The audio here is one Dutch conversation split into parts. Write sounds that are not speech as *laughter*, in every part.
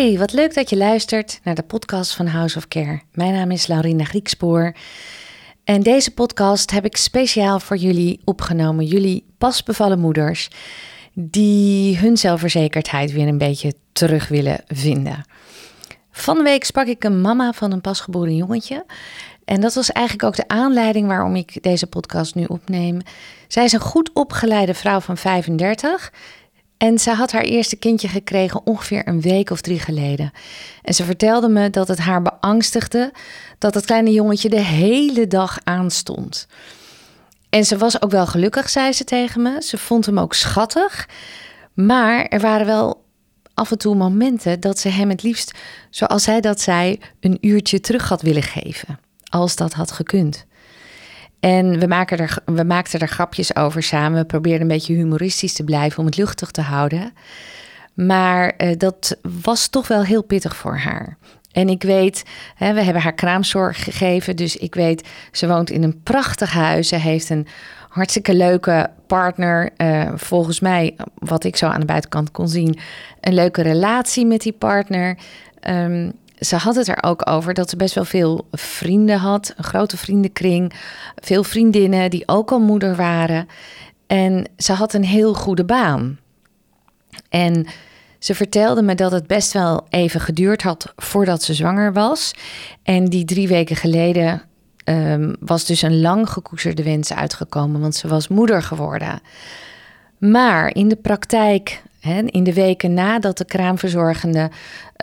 Hey, wat leuk dat je luistert naar de podcast van House of Care. Mijn naam is Laurina Griekspoor. En deze podcast heb ik speciaal voor jullie opgenomen. Jullie pasbevallen moeders die hun zelfverzekerdheid weer een beetje terug willen vinden. Van de week sprak ik een mama van een pasgeboren jongetje. En dat was eigenlijk ook de aanleiding waarom ik deze podcast nu opneem. Zij is een goed opgeleide vrouw van 35 en ze had haar eerste kindje gekregen ongeveer een week of drie geleden. En ze vertelde me dat het haar beangstigde dat het kleine jongetje de hele dag aanstond. En ze was ook wel gelukkig, zei ze tegen me. Ze vond hem ook schattig. Maar er waren wel af en toe momenten dat ze hem het liefst, zoals zij dat zei, een uurtje terug had willen geven. Als dat had gekund. En we, maken er, we maakten er grapjes over samen. We probeerden een beetje humoristisch te blijven om het luchtig te houden. Maar uh, dat was toch wel heel pittig voor haar. En ik weet, hè, we hebben haar kraamzorg gegeven. Dus ik weet, ze woont in een prachtig huis. Ze heeft een hartstikke leuke partner. Uh, volgens mij, wat ik zo aan de buitenkant kon zien, een leuke relatie met die partner. Um, ze had het er ook over dat ze best wel veel vrienden had, een grote vriendenkring, veel vriendinnen die ook al moeder waren. En ze had een heel goede baan. En ze vertelde me dat het best wel even geduurd had voordat ze zwanger was. En die drie weken geleden um, was dus een lang gekoesterde wens uitgekomen, want ze was moeder geworden. Maar in de praktijk in de weken nadat de kraamverzorgende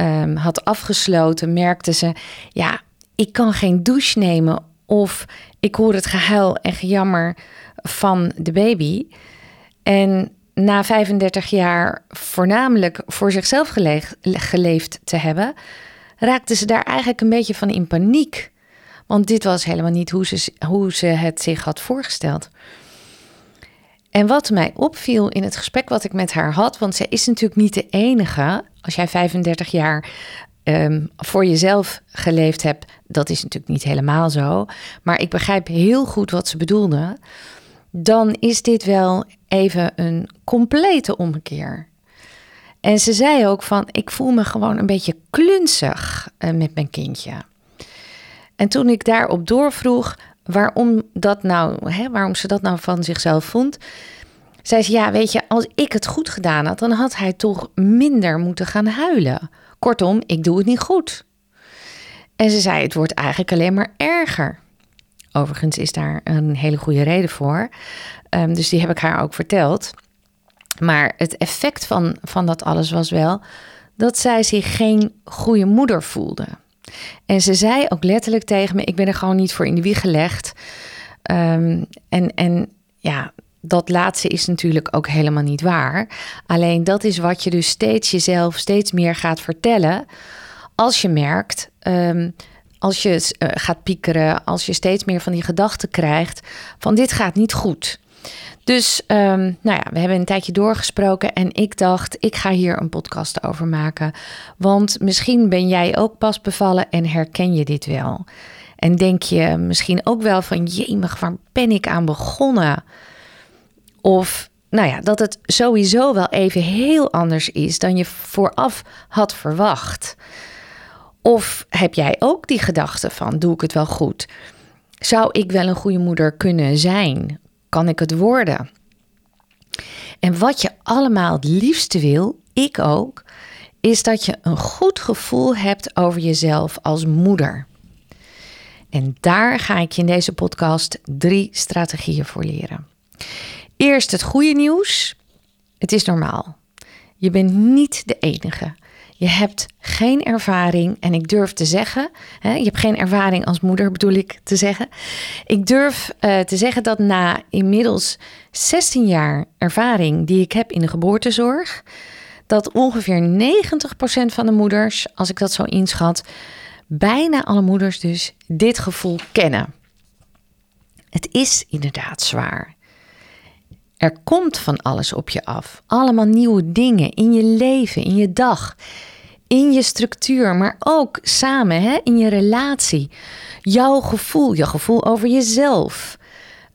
um, had afgesloten, merkte ze: ja, ik kan geen douche nemen of ik hoor het gehuil en gejammer van de baby. En na 35 jaar voornamelijk voor zichzelf geleefd te hebben, raakte ze daar eigenlijk een beetje van in paniek. Want dit was helemaal niet hoe ze, hoe ze het zich had voorgesteld. En wat mij opviel in het gesprek wat ik met haar had, want zij is natuurlijk niet de enige. Als jij 35 jaar ehm, voor jezelf geleefd hebt, dat is natuurlijk niet helemaal zo. Maar ik begrijp heel goed wat ze bedoelde. Dan is dit wel even een complete omkeer. En ze zei ook van, ik voel me gewoon een beetje klunzig uh, met mijn kindje. En toen ik daarop doorvroeg, waarom, dat nou, hè, waarom ze dat nou van zichzelf vond. Zei ze, ja, weet je, als ik het goed gedaan had, dan had hij toch minder moeten gaan huilen. Kortom, ik doe het niet goed. En ze zei, het wordt eigenlijk alleen maar erger. Overigens is daar een hele goede reden voor. Um, dus die heb ik haar ook verteld. Maar het effect van, van dat alles was wel dat zij zich geen goede moeder voelde. En ze zei ook letterlijk tegen me: Ik ben er gewoon niet voor in de wieg gelegd. Um, en, en ja, dat laatste is natuurlijk ook helemaal niet waar. Alleen dat is wat je dus steeds jezelf steeds meer gaat vertellen. Als je merkt, um, als je uh, gaat piekeren, als je steeds meer van die gedachten krijgt: van dit gaat niet goed. Dus um, nou ja, we hebben een tijdje doorgesproken en ik dacht, ik ga hier een podcast over maken. Want misschien ben jij ook pas bevallen en herken je dit wel. En denk je misschien ook wel van, jemig, waar ben ik aan begonnen? Of nou ja, dat het sowieso wel even heel anders is dan je vooraf had verwacht. Of heb jij ook die gedachte van, doe ik het wel goed? Zou ik wel een goede moeder kunnen zijn? Kan ik het worden? En wat je allemaal het liefste wil, ik ook, is dat je een goed gevoel hebt over jezelf als moeder. En daar ga ik je in deze podcast drie strategieën voor leren. Eerst het goede nieuws. Het is normaal. Je bent niet de enige. Je hebt geen ervaring en ik durf te zeggen, hè, je hebt geen ervaring als moeder bedoel ik te zeggen. Ik durf uh, te zeggen dat na inmiddels 16 jaar ervaring die ik heb in de geboortezorg, dat ongeveer 90% van de moeders, als ik dat zo inschat, bijna alle moeders dus dit gevoel kennen. Het is inderdaad zwaar. Er komt van alles op je af. Allemaal nieuwe dingen in je leven, in je dag, in je structuur, maar ook samen hè, in je relatie. Jouw gevoel, je gevoel over jezelf.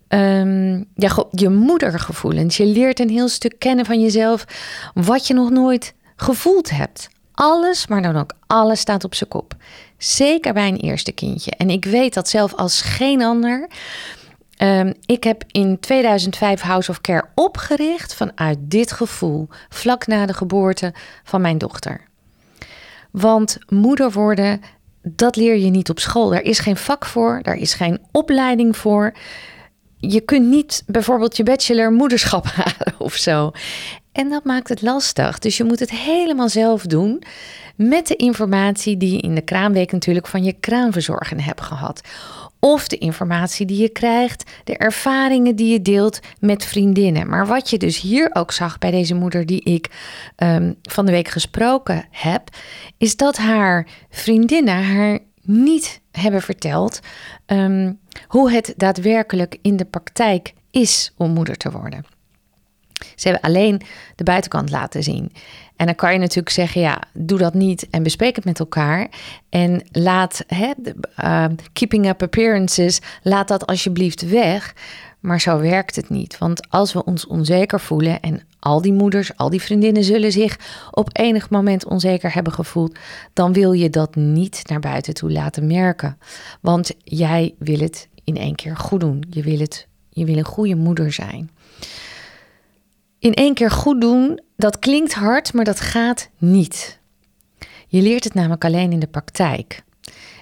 Um, je, je moedergevoelens. Je leert een heel stuk kennen van jezelf wat je nog nooit gevoeld hebt. alles, maar dan ook alles staat op zijn kop. Zeker bij een eerste kindje. En ik weet dat zelf als geen ander. Ehm, ik heb in 2005 House of Care opgericht vanuit dit gevoel, vlak na de geboorte van mijn dochter. Want moeder worden, dat leer je niet op school. Daar is geen vak voor, daar is geen opleiding voor. Je kunt niet bijvoorbeeld je bachelor moederschap *laughs* halen of zo. En dat maakt het lastig. Dus je moet het helemaal zelf doen. Met de informatie die je in de kraamweek natuurlijk van je kraamverzorger hebt gehad. Of de informatie die je krijgt, de ervaringen die je deelt met vriendinnen. Maar wat je dus hier ook zag bij deze moeder die ik um, van de week gesproken heb, is dat haar vriendinnen haar niet hebben verteld um, hoe het daadwerkelijk in de praktijk is om moeder te worden. Ze hebben alleen de buitenkant laten zien. En dan kan je natuurlijk zeggen, ja, doe dat niet en bespreek het met elkaar. En laat, hè, uh, keeping up appearances, laat dat alsjeblieft weg. Maar zo werkt het niet. Want als we ons onzeker voelen en al die moeders, al die vriendinnen zullen zich op enig moment onzeker hebben gevoeld, dan wil je dat niet naar buiten toe laten merken. Want jij wil het in één keer goed doen. Je wil, het, je wil een goede moeder zijn in één keer goed doen, dat klinkt hard, maar dat gaat niet. Je leert het namelijk alleen in de praktijk.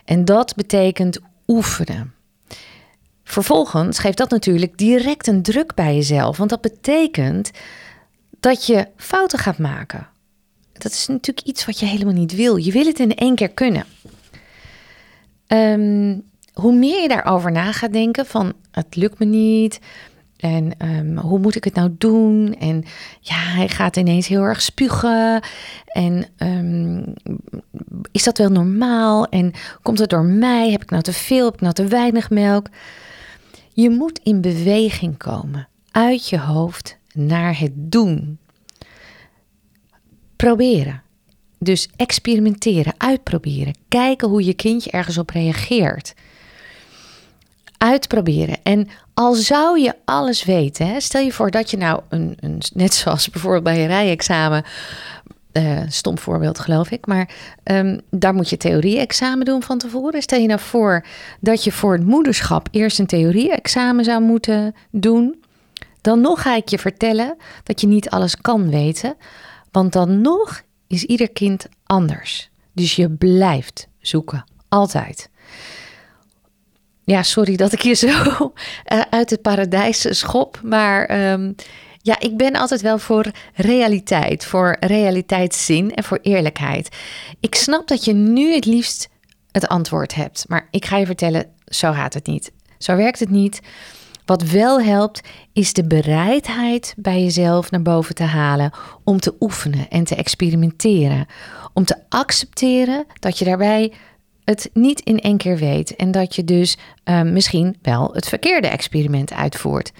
En dat betekent oefenen. Vervolgens geeft dat natuurlijk direct een druk bij jezelf, want dat betekent dat je fouten gaat maken. Dat is natuurlijk iets wat je helemaal niet wil. Je wil het in één keer kunnen. Ehm, hoe meer je daarover na gaat denken van het lukt me niet, en ehm, hoe moet ik het nou doen? En ja, hij gaat ineens heel erg spugen. En ehm, is dat wel normaal? En komt het door mij? Heb ik nou te veel? Heb ik nou te weinig melk? Je moet in beweging komen. Uit je hoofd naar het doen. Proberen. Dus experimenteren, uitproberen. Kijken hoe je kindje ergens op reageert uitproberen. En al zou je alles weten, hè, stel je voor dat je nou een, een net zoals *laughs* bijvoorbeeld bij een rijexamen, uh, stom voorbeeld geloof ik, maar um, daar moet je theorie-examen doen van tevoren. Stel je nou voor dat je voor het moederschap eerst een theorie-examen zou moeten doen. Dan nog ga ik je vertellen dat je niet alles kan weten, want dan nog is ieder kind anders. Dus je blijft zoeken, altijd. Ja, sorry dat ik je zo *laughs* eh, uit het paradijs schop. Maar ehm, ja, ik ben altijd wel voor realiteit, voor realiteitszin en voor eerlijkheid. Ik snap dat je nu het liefst het antwoord hebt. Maar ik ga je vertellen, zo gaat het niet. Zo werkt het niet. Wat wel helpt, is de bereidheid bij jezelf naar boven te halen om te oefenen en te experimenteren. Om te accepteren dat je daarbij het niet in één keer weet en dat je dus ehm, misschien wel het verkeerde experiment uitvoert.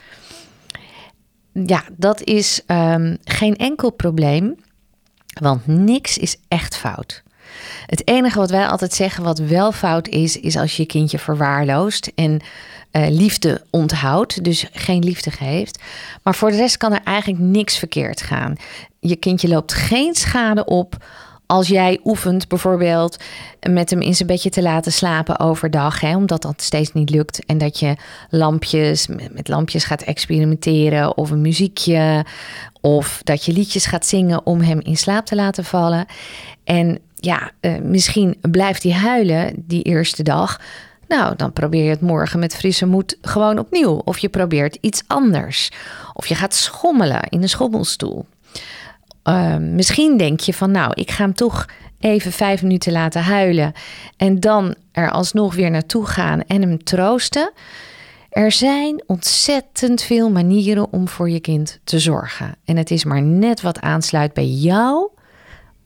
Ja, dat is um, geen enkel probleem, want niks is echt fout. Het enige wat wij altijd zeggen wat wel fout is, is als je je kindje verwaarloost en uh, liefde onthoudt, dus geen liefde geeft. Maar voor de rest kan er eigenlijk niks verkeerd gaan. Je kindje loopt geen schade op als jij oefent bijvoorbeeld met hem in zijn bedje te laten slapen overdag, hè, omdat dat steeds niet lukt. En dat je lampjes, met lampjes gaat experimenteren of een muziekje. Of dat je liedjes gaat zingen om hem in slaap te laten vallen. En ja, uh, misschien blijft hij huilen die eerste dag. Nou, dan probeer je het morgen met frisse moed gewoon opnieuw. Of je probeert iets anders. Of je gaat schommelen in een schommelstoel. Ehm, misschien denk je van nou, ik ga hem toch even vijf minuten laten huilen en dan er alsnog weer naartoe gaan en hem troosten. Er zijn ontzettend veel manieren om voor je kind te zorgen. En het is maar net wat aansluit bij jou,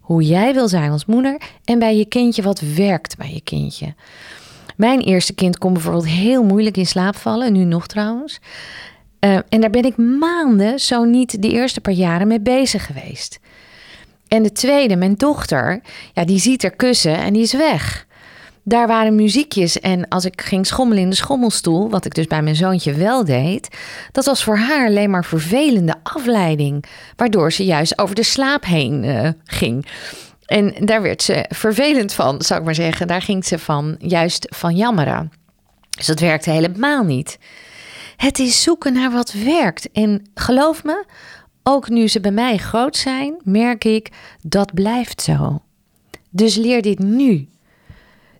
hoe jij wil zijn als moeder, en bij je kindje wat werkt bij je kindje. Mijn eerste kind kon bijvoorbeeld heel moeilijk in slaap vallen, nu nog trouwens. Uh, en daar ben ik maanden, zo niet de eerste paar jaren, mee bezig geweest. En de tweede, mijn dochter, ja, die ziet er kussen en die is weg. Daar waren muziekjes en als ik ging schommelen in de schommelstoel, wat ik dus bij mijn zoontje wel deed, dat was voor haar alleen maar vervelende afleiding, waardoor ze juist over de slaap heen uh, ging. En daar werd ze vervelend van, zou ik maar zeggen. Daar ging ze van juist van jammeren. Dus dat werkte helemaal niet. Het is zoeken naar wat werkt. En geloof me, ook nu ze bij mij groot zijn, merk ik dat blijft zo. Dus leer dit nu.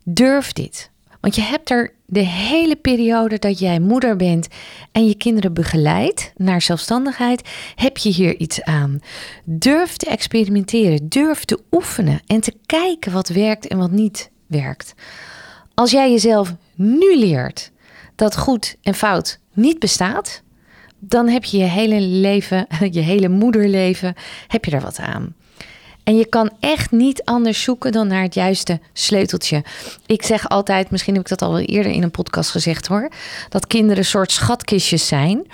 Durf dit. Want je hebt er de hele periode dat jij moeder bent en je kinderen begeleidt naar zelfstandigheid, heb je hier iets aan. Durf te experimenteren, durf te oefenen en te kijken wat werkt en wat niet werkt. Als jij jezelf nu leert dat goed en fout niet bestaat, dan heb je je hele leven, *laughs* je hele moederleven, heb je er wat aan. En je kan echt niet anders zoeken dan naar het juiste sleuteltje. Ik zeg altijd, misschien heb ik dat al wel eerder in een podcast gezegd hoor, dat kinderen een soort schatkistjes zijn.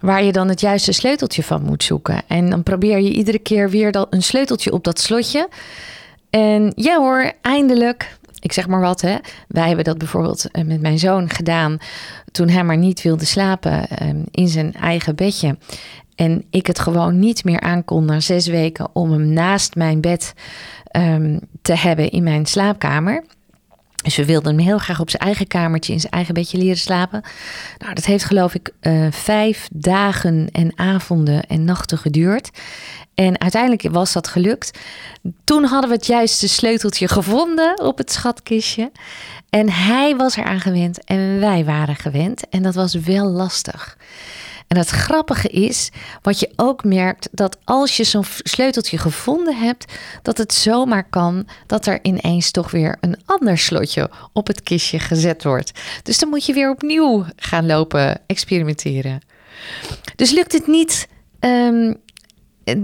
Waar je dan het juiste sleuteltje van moet zoeken. En dan probeer je iedere keer weer een sleuteltje op dat slotje. En ja hoor, eindelijk ik zeg maar wat, hè. Wij hebben dat bijvoorbeeld eh, met mijn zoon gedaan toen hij maar niet wilde slapen ehm, in zijn eigen bedje. En ik het gewoon niet meer aankon na zes weken om hem naast mijn bed ehm, te hebben in mijn slaapkamer. Dus we wilden hem heel graag op zijn eigen kamertje in zijn eigen bedje leren slapen. Nou, dat heeft geloof ik uh, vijf dagen en avonden en nachten geduurd. En uiteindelijk was dat gelukt. Toen hadden we het juiste sleuteltje gevonden op het schatkistje. En hij was eraan gewend en wij waren gewend. En dat was wel lastig. En het grappige is, wat je ook merkt, dat als je zo'n sleuteltje gevonden hebt, dat het zomaar kan dat er ineens toch weer een ander slotje op het kistje gezet wordt. Dus dan moet je weer opnieuw gaan lopen experimenteren. Dus lukt het niet. Um,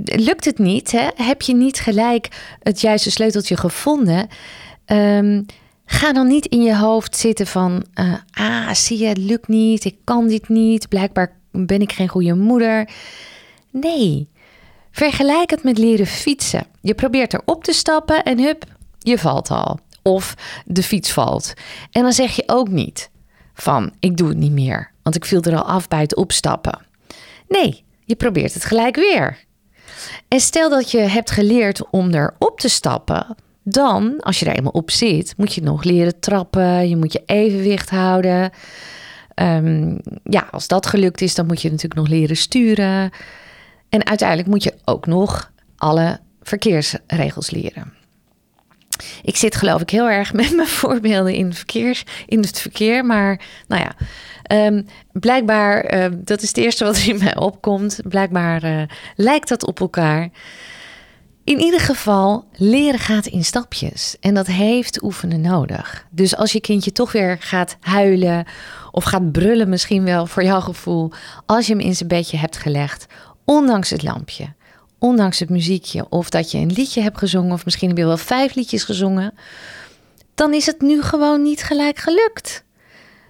lukt het niet, hè? heb je niet gelijk het juiste sleuteltje gevonden, um, ga dan niet in je hoofd zitten van, uh, ah, zie je, het lukt niet, ik kan dit niet, blijkbaar ben ik geen goede moeder. Nee, vergelijk het met leren fietsen. Je probeert erop te stappen en hup, je valt al. Of de fiets valt. En dan zeg je ook niet van, ik doe het niet meer, want ik viel er al af bij het opstappen. Nee, je probeert het gelijk weer. En stel dat je hebt geleerd om erop te stappen, dan, als je er eenmaal op zit, moet je nog leren trappen, je moet je evenwicht houden. Ehm, ja, als dat gelukt is, dan moet je natuurlijk nog leren sturen. En uiteindelijk moet je ook nog alle verkeersregels leren. Ik zit geloof ik heel erg *laughs* met mijn voorbeelden in, verkeers, in het verkeer. Maar nou ja, um, blijkbaar, uh, dat is het eerste wat in mij opkomt. Blijkbaar uh, lijkt dat op elkaar. In ieder geval, leren gaat in stapjes. En dat heeft oefenen nodig. Dus als je kindje toch weer gaat huilen of gaat brullen, misschien wel voor jouw gevoel, als je hem in zijn bedje hebt gelegd, ondanks het lampje, ondanks het muziekje, of dat je een liedje hebt gezongen, of misschien heb je wel vijf liedjes gezongen, dan is het nu gewoon niet gelijk gelukt.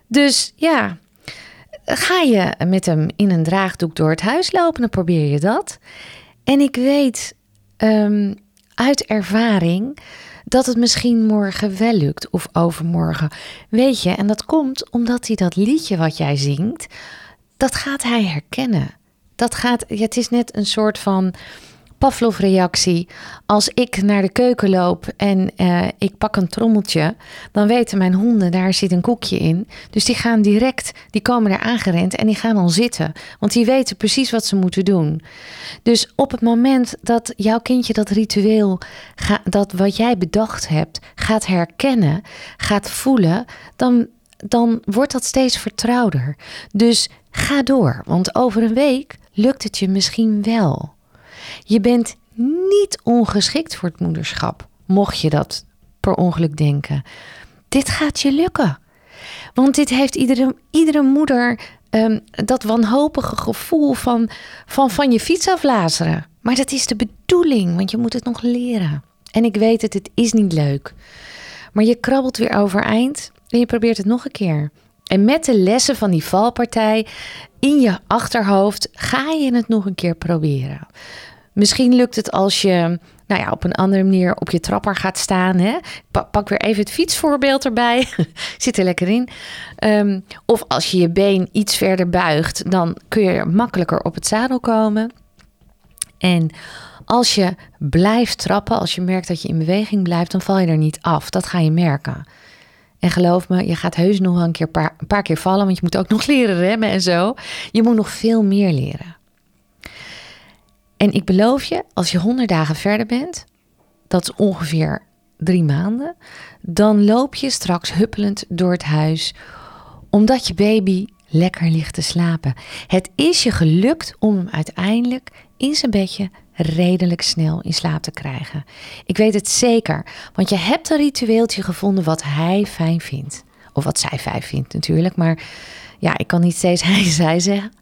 Dus ja, ga je met hem in een draagdoek door het huis lopen, dan probeer je dat. En ik weet um, uit ervaring dat het misschien morgen wel lukt of overmorgen. Weet je, en dat komt omdat hij dat liedje wat jij zingt, dat gaat hij herkennen. Dat gaat, het is net een soort van Pavlov-reactie. Als ik naar de keuken loop en uh, ik pak een trommeltje, dan weten mijn honden daar zit een koekje in. Dus die gaan direct, die komen er aangerend en die gaan al zitten. Want die weten precies wat ze moeten doen. Dus op het moment dat jouw kindje dat ritueel, dat wat jij bedacht hebt, gaat herkennen, gaat voelen, dan, dan wordt dat steeds vertrouwder. Dus ga door, want over een week lukt het je misschien wel. Je bent niet ongeschikt voor het moederschap, mocht je dat per ongeluk denken. Dit gaat je lukken. Want dit heeft iedere, iedere moeder um, dat wanhopige gevoel van, van van je fiets aflazeren. Maar dat is de bedoeling, want je moet het nog leren. En ik weet het, het is niet leuk. Maar je krabbelt weer overeind en je probeert het nog een keer. En met de lessen van die valpartij in je achterhoofd ga je het nog een keer proberen. Misschien lukt het als je nou ja, op een andere manier op je trapper gaat staan. Hè? Pak, weer even het fietsvoorbeeld erbij. *laughs* Zit er lekker in. Ehm, of als je je been iets verder buigt, dan kun je makkelijker op het zadel komen. En als je blijft trappen, als je merkt dat je in beweging blijft, dan val je er niet af. Dat ga je merken. En geloof me, je gaat heus nog een, keer een paar keer vallen, want je moet ook nog leren remmen en zo. Je moet nog veel meer leren. En ik beloof je, als je 100 dagen verder bent, dat is ongeveer drie maanden, dan loop je straks huppelend door het huis, omdat je baby lekker ligt te slapen. Het is je gelukt om hem uiteindelijk in zijn bedje redelijk snel in slaap te krijgen. Ik weet het zeker, want je hebt een ritueeltje gevonden wat hij fijn vindt. Of wat zij fijn vindt natuurlijk, maar ja, ik kan niet steeds *laughs* hij zij zeggen.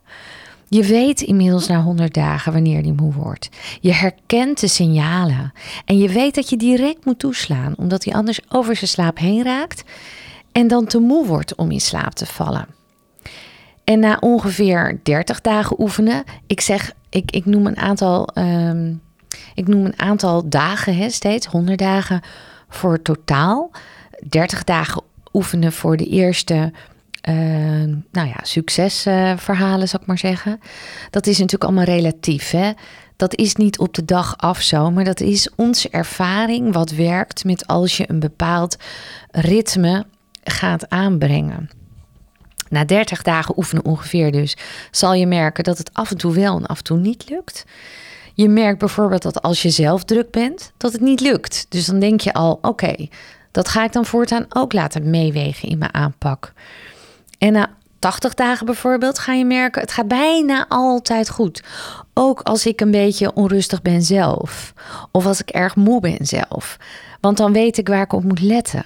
Je weet inmiddels na 100 dagen wanneer die moe wordt. Je herkent de signalen. En je weet dat je direct moet toeslaan, omdat hij anders over zijn slaap heen raakt en dan te moe wordt om in slaap te vallen. En na ongeveer 30 dagen oefenen, ik zeg, ik, ik noem een aantal, um, ik noem een aantal dagen hè, steeds, 100 dagen voor totaal. 30 dagen oefenen voor de eerste uh, nou ja, succesverhalen, zou ik maar zeggen. Dat is natuurlijk allemaal relatief. Hè? Dat is niet op de dag af zo, maar dat is onze ervaring wat werkt met als je een bepaald ritme gaat aanbrengen. Na 30 dagen oefenen ongeveer dus, zal je merken dat het af en toe wel en af en toe niet lukt. Je merkt bijvoorbeeld dat als je zelf druk bent, dat het niet lukt. Dus dan denk je al, oké, dat ga ik dan voortaan ook laten meewegen in mijn aanpak. En na 80 dagen bijvoorbeeld ga je merken, het gaat bijna altijd goed. Ook als ik een beetje onrustig ben zelf. Of als ik erg moe ben zelf. Want dan weet ik waar ik op moet letten.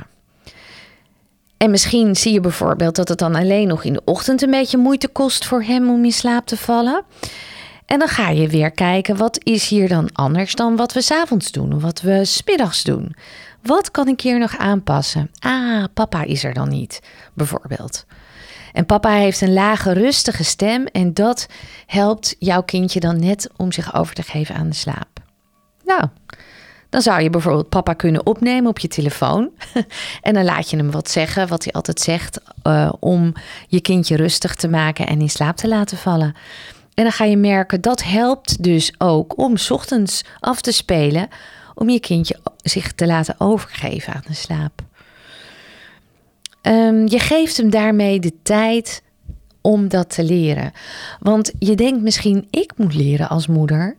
En misschien zie je bijvoorbeeld dat het dan alleen nog in de ochtend een beetje moeite kost voor hem om in slaap te vallen. En dan ga je weer kijken, wat is hier dan anders dan wat we s'avonds doen of wat we smiddags doen? Wat kan ik hier nog aanpassen? Ah, papa is er dan niet, bijvoorbeeld. En papa heeft een lage, rustige stem en dat helpt jouw kindje dan net om zich over te geven aan de slaap. Nou, dan zou je bijvoorbeeld papa kunnen opnemen op je telefoon. *laughs* en dan laat je hem wat zeggen, wat hij altijd zegt, uh, om je kindje rustig te maken en in slaap te laten vallen. En dan ga je merken dat helpt dus ook om ochtends af te spelen, om je kindje zich te laten overgeven aan de slaap. Um, je geeft hem daarmee de tijd om dat te leren. Want je denkt misschien, ik moet leren als moeder.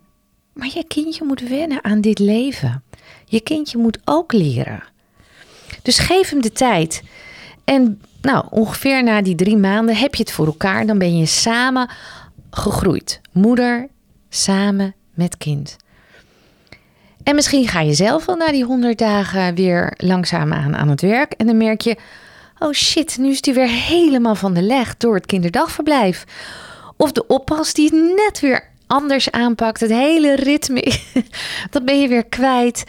Maar je kindje moet wennen aan dit leven. Je kindje moet ook leren. Dus geef hem de tijd. En nou, ongeveer na die drie maanden heb je het voor elkaar. Dan ben je samen gegroeid. Moeder samen met kind. En misschien ga je zelf wel na die honderd dagen weer langzaam aan aan het werk. En dan merk je, oh shit, nu is hij weer helemaal van de leg door het kinderdagverblijf. Of de oppas die het net weer anders aanpakt. Het hele ritme, *laughs* dat ben je weer kwijt.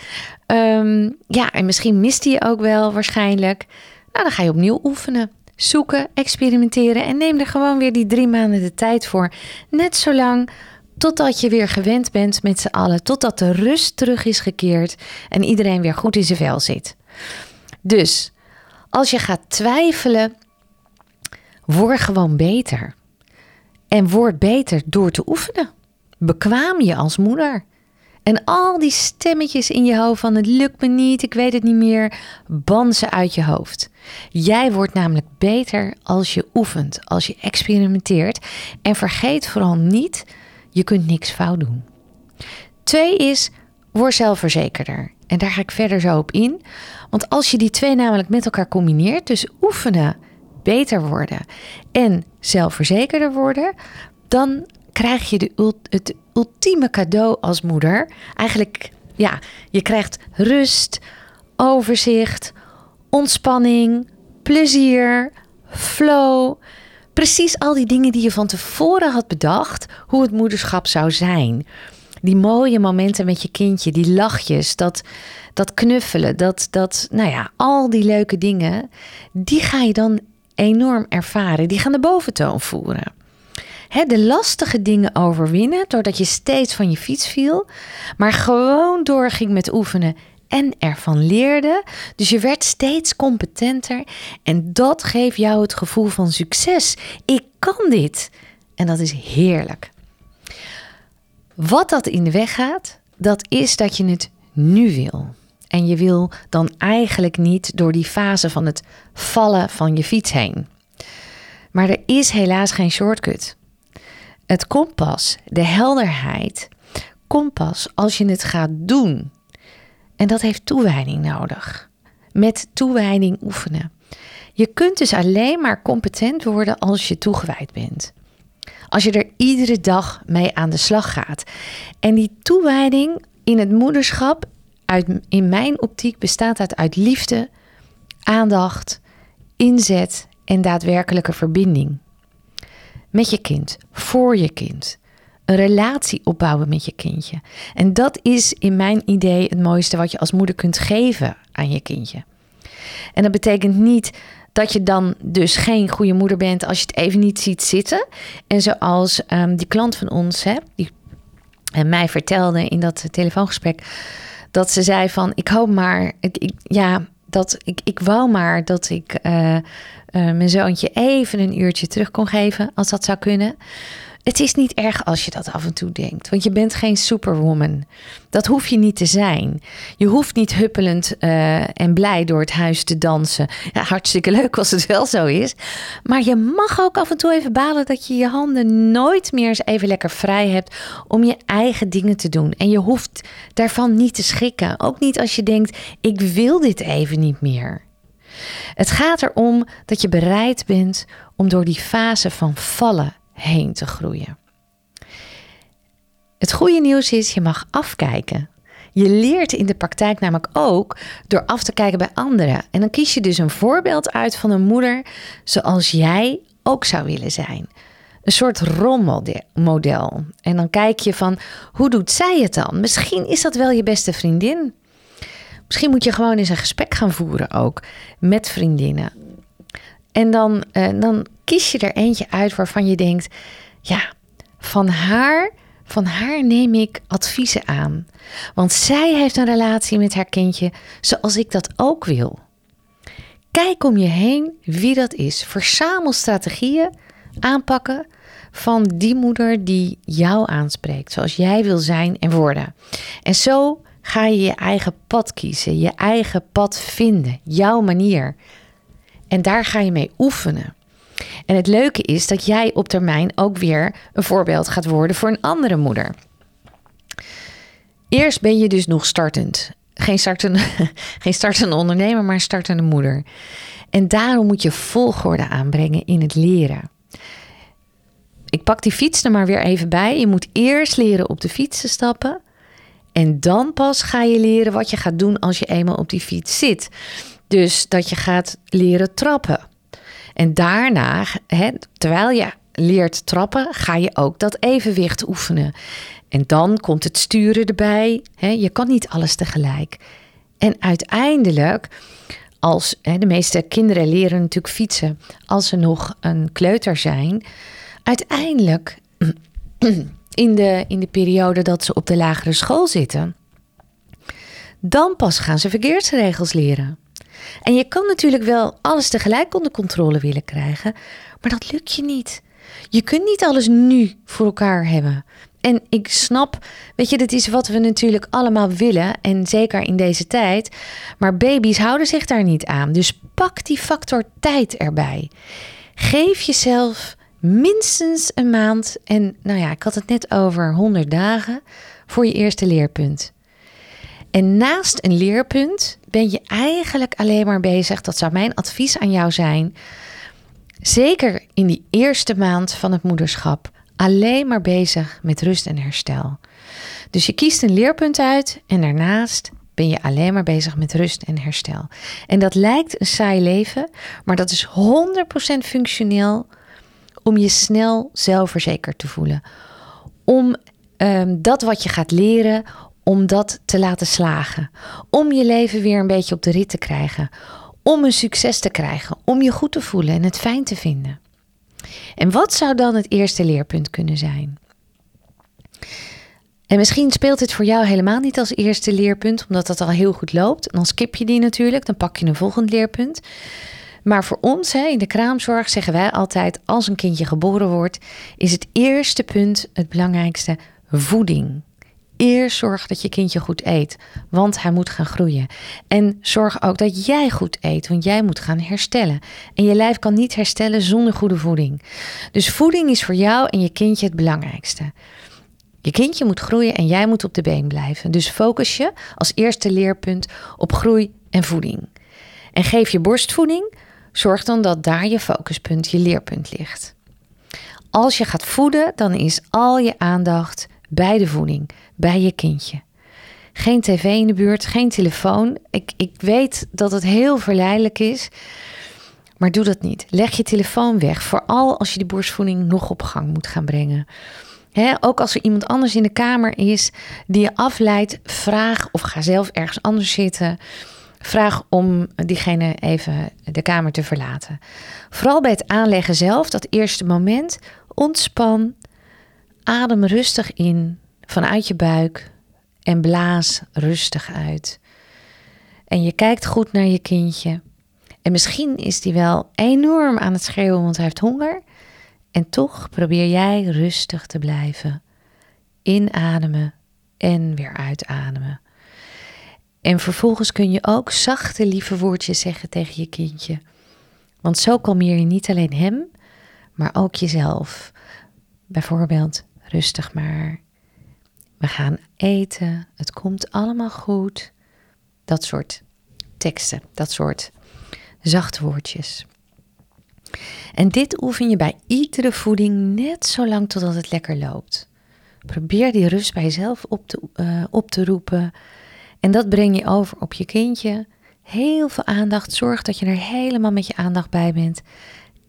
Ehm, ja, en misschien mist hij je ook wel waarschijnlijk. Nou, dan ga je opnieuw oefenen. Zoeken, experimenteren en neem er gewoon weer die drie maanden de tijd voor. Net zolang totdat je weer gewend bent met z'n allen. Totdat de rust terug is gekeerd en iedereen weer goed in zijn vel zit. Dus als je gaat twijfelen, word gewoon beter. En word beter door te oefenen bekwaam je als moeder. En al die stemmetjes in je hoofd van het lukt me niet, ik weet het niet meer, ban ze uit je hoofd. Jij wordt namelijk beter als je oefent, als je experimenteert. En vergeet vooral niet, je kunt niks fout doen. Twee is, word zelfverzekerder. En daar ga ik verder zo op in. Want als je die twee namelijk met elkaar combineert, dus oefenen, beter worden en zelfverzekerder worden, dan krijg je de, het ultieme cadeau als moeder. Eigenlijk, ja, je krijgt rust, overzicht, ontspanning, plezier, flow. Precies al die dingen die je van tevoren had bedacht, hoe het moederschap zou zijn. Die mooie momenten met je kindje, die lachjes, dat, dat knuffelen, dat, dat, nou ja, al die leuke dingen, die ga je dan enorm ervaren. Die gaan de boventoon voeren de lastige dingen overwinnen doordat je steeds van je fiets viel, maar gewoon doorging met oefenen en ervan leerde. Dus je werd steeds competenter en dat geeft jou het gevoel van succes. Ik kan dit. En dat is heerlijk. Wat dat in de weg gaat, dat is dat je het nu wil. En je wil dan eigenlijk niet door die fase van het vallen van je fiets heen. Maar er is helaas geen shortcut. Het kompas, de helderheid, komt pas als je het gaat doen. En dat heeft toewijding nodig. Met toewijding oefenen. Je kunt dus alleen maar competent worden als je toegewijd bent. Als je er iedere dag mee aan de slag gaat. En die toewijding in het moederschap, uit, in mijn optiek, bestaat uit, uit liefde, aandacht, inzet en daadwerkelijke verbinding. Met je kind, voor je kind. Een relatie opbouwen met je kindje. En dat is in mijn idee het mooiste wat je als moeder kunt geven aan je kindje. En dat betekent niet dat je dan dus geen goede moeder bent als je het even niet ziet zitten. En zoals um, die klant van ons, hè, die en mij vertelde in dat telefoongesprek, dat ze zei van, ik hoop maar, ik, ja, dat ik, ik wou maar dat ik uh, uh, mijn zoontje even een uurtje terug kon geven, als dat zou kunnen. Het is niet erg als je dat af en toe denkt, want je bent geen superwoman. Dat hoef je niet te zijn. Je hoeft niet huppelend uh, en blij door het huis te dansen. Ja, hartstikke leuk als het wel zo is. Maar je mag ook af en toe even balen dat je je handen nooit meer eens even lekker vrij hebt om je eigen dingen te doen. En je hoeft daarvan niet te schikken. Ook niet als je denkt: ik wil dit even niet meer. Het gaat erom dat je bereid bent om door die fase van vallen heen te groeien. Het goede nieuws is, je mag afkijken. Je leert in de praktijk namelijk ook door af te kijken bij anderen. En dan kies je dus een voorbeeld uit van een moeder zoals jij ook zou willen zijn. Een soort rolmodel. En dan kijk je van, hoe doet zij het dan? Misschien is dat wel je beste vriendin. Misschien moet je gewoon eens een gesprek gaan voeren ook met vriendinnen. En dan, uh, dan kies je er eentje uit waarvan je denkt: ja, van haar, van haar neem ik adviezen aan. Want zij heeft een relatie met haar kindje zoals ik dat ook wil. Kijk om je heen wie dat is. Verzamel strategieën, aanpakken van die moeder die jou aanspreekt, zoals jij wil zijn en worden. En zo ga je je eigen pad kiezen, je eigen pad vinden, jouw manier. En daar ga je mee oefenen. En het leuke is dat jij op termijn ook weer een voorbeeld gaat worden voor een andere moeder. Eerst ben je dus nog startend. Geen startende, *laughs* geen startende ondernemer, maar startende moeder. En daarom moet je volgorde aanbrengen in het leren. Ik pak die fiets er maar weer even bij. Je moet eerst leren op de fiets te stappen. En dan pas ga je leren wat je gaat doen als je eenmaal op die fiets zit. Dus dat je gaat leren trappen. En daarna, hè, terwijl je leert trappen, ga je ook dat evenwicht oefenen. En dan komt het sturen erbij. Hè. Je kan niet alles tegelijk. En uiteindelijk, als hè, de meeste kinderen leren natuurlijk fietsen als ze nog een kleuter zijn. Uiteindelijk, *clears throat* in de, in de periode dat ze op de lagere school zitten, dan pas gaan ze verkeersregels leren. En je kan natuurlijk wel alles tegelijk onder controle willen krijgen, maar dat lukt je niet. Je kunt niet alles nu voor elkaar hebben. En ik snap, weet je, dit is wat we natuurlijk allemaal willen. En zeker in deze tijd. Maar baby's houden zich daar niet aan. Dus pak die factor tijd erbij. Geef jezelf minstens een maand. En nou ja, ik had het net over 100 dagen voor je eerste leerpunt. En naast een leerpunt ben je eigenlijk alleen maar bezig. Dat zou mijn advies aan jou zijn. Zeker in die eerste maand van het moederschap. Alleen maar bezig met rust en herstel. Dus je kiest een leerpunt uit en daarnaast ben je alleen maar bezig met rust en herstel. En dat lijkt een saai leven, maar dat is 100% functioneel om je snel zelfverzekerd te voelen. Om um, dat wat je gaat leren, om dat te laten slagen. Om je leven weer een beetje op de rit te krijgen. Om een succes te krijgen. Om je goed te voelen en het fijn te vinden. En wat zou dan het eerste leerpunt kunnen zijn? En misschien speelt dit voor jou helemaal niet als eerste leerpunt, omdat dat al heel goed loopt. En dan skip je die natuurlijk, dan pak je een volgend leerpunt. Maar voor ons hè, in de kraamzorg zeggen wij altijd: als een kindje geboren wordt, is het eerste punt het belangrijkste voeding Eerst zorg dat je kindje goed eet, want hij moet gaan groeien. En zorg ook dat jij goed eet, want jij moet gaan herstellen. En je lijf kan niet herstellen zonder goede voeding. Dus voeding is voor jou en je kindje het belangrijkste. Je kindje moet groeien en jij moet op de been blijven. Dus focus je als eerste leerpunt op groei en voeding. En geef je borstvoeding, zorg dan dat daar je focuspunt, je leerpunt ligt. Als je gaat voeden, dan is al je aandacht bij de voeding, bij je kindje. Geen tv in de buurt, geen telefoon. Ik, ik weet dat het heel verleidelijk is, maar doe dat niet. Leg je telefoon weg, vooral als je die borstvoeding nog op gang moet gaan brengen. ook als er iemand anders in de kamer is die je afleidt, vraag of ga zelf ergens anders zitten. Vraag om diegene even de kamer te verlaten. Vooral bij het aanleggen zelf, dat eerste moment, ontspan, adem rustig in vanuit je buik en blaas rustig uit. En je kijkt goed naar je kindje. En misschien is die wel enorm aan het schreeuwen, want hij heeft honger. En toch probeer jij rustig te blijven. Inademen en weer uitademen. En vervolgens kun je ook zachte, lieve woordjes zeggen tegen je kindje. Want zo kalmeer je niet alleen hem, maar ook jezelf. Bijvoorbeeld, rustig maar. We gaan eten. Het komt allemaal goed. Dat soort teksten, dat soort zachte woordjes. En dit oefen je bij iedere voeding net zo lang totdat het lekker loopt. Probeer die rust bij jezelf op te, uh, op te roepen. En dat breng je over op je kindje. Heel veel aandacht. Zorg dat je er helemaal met je aandacht bij bent.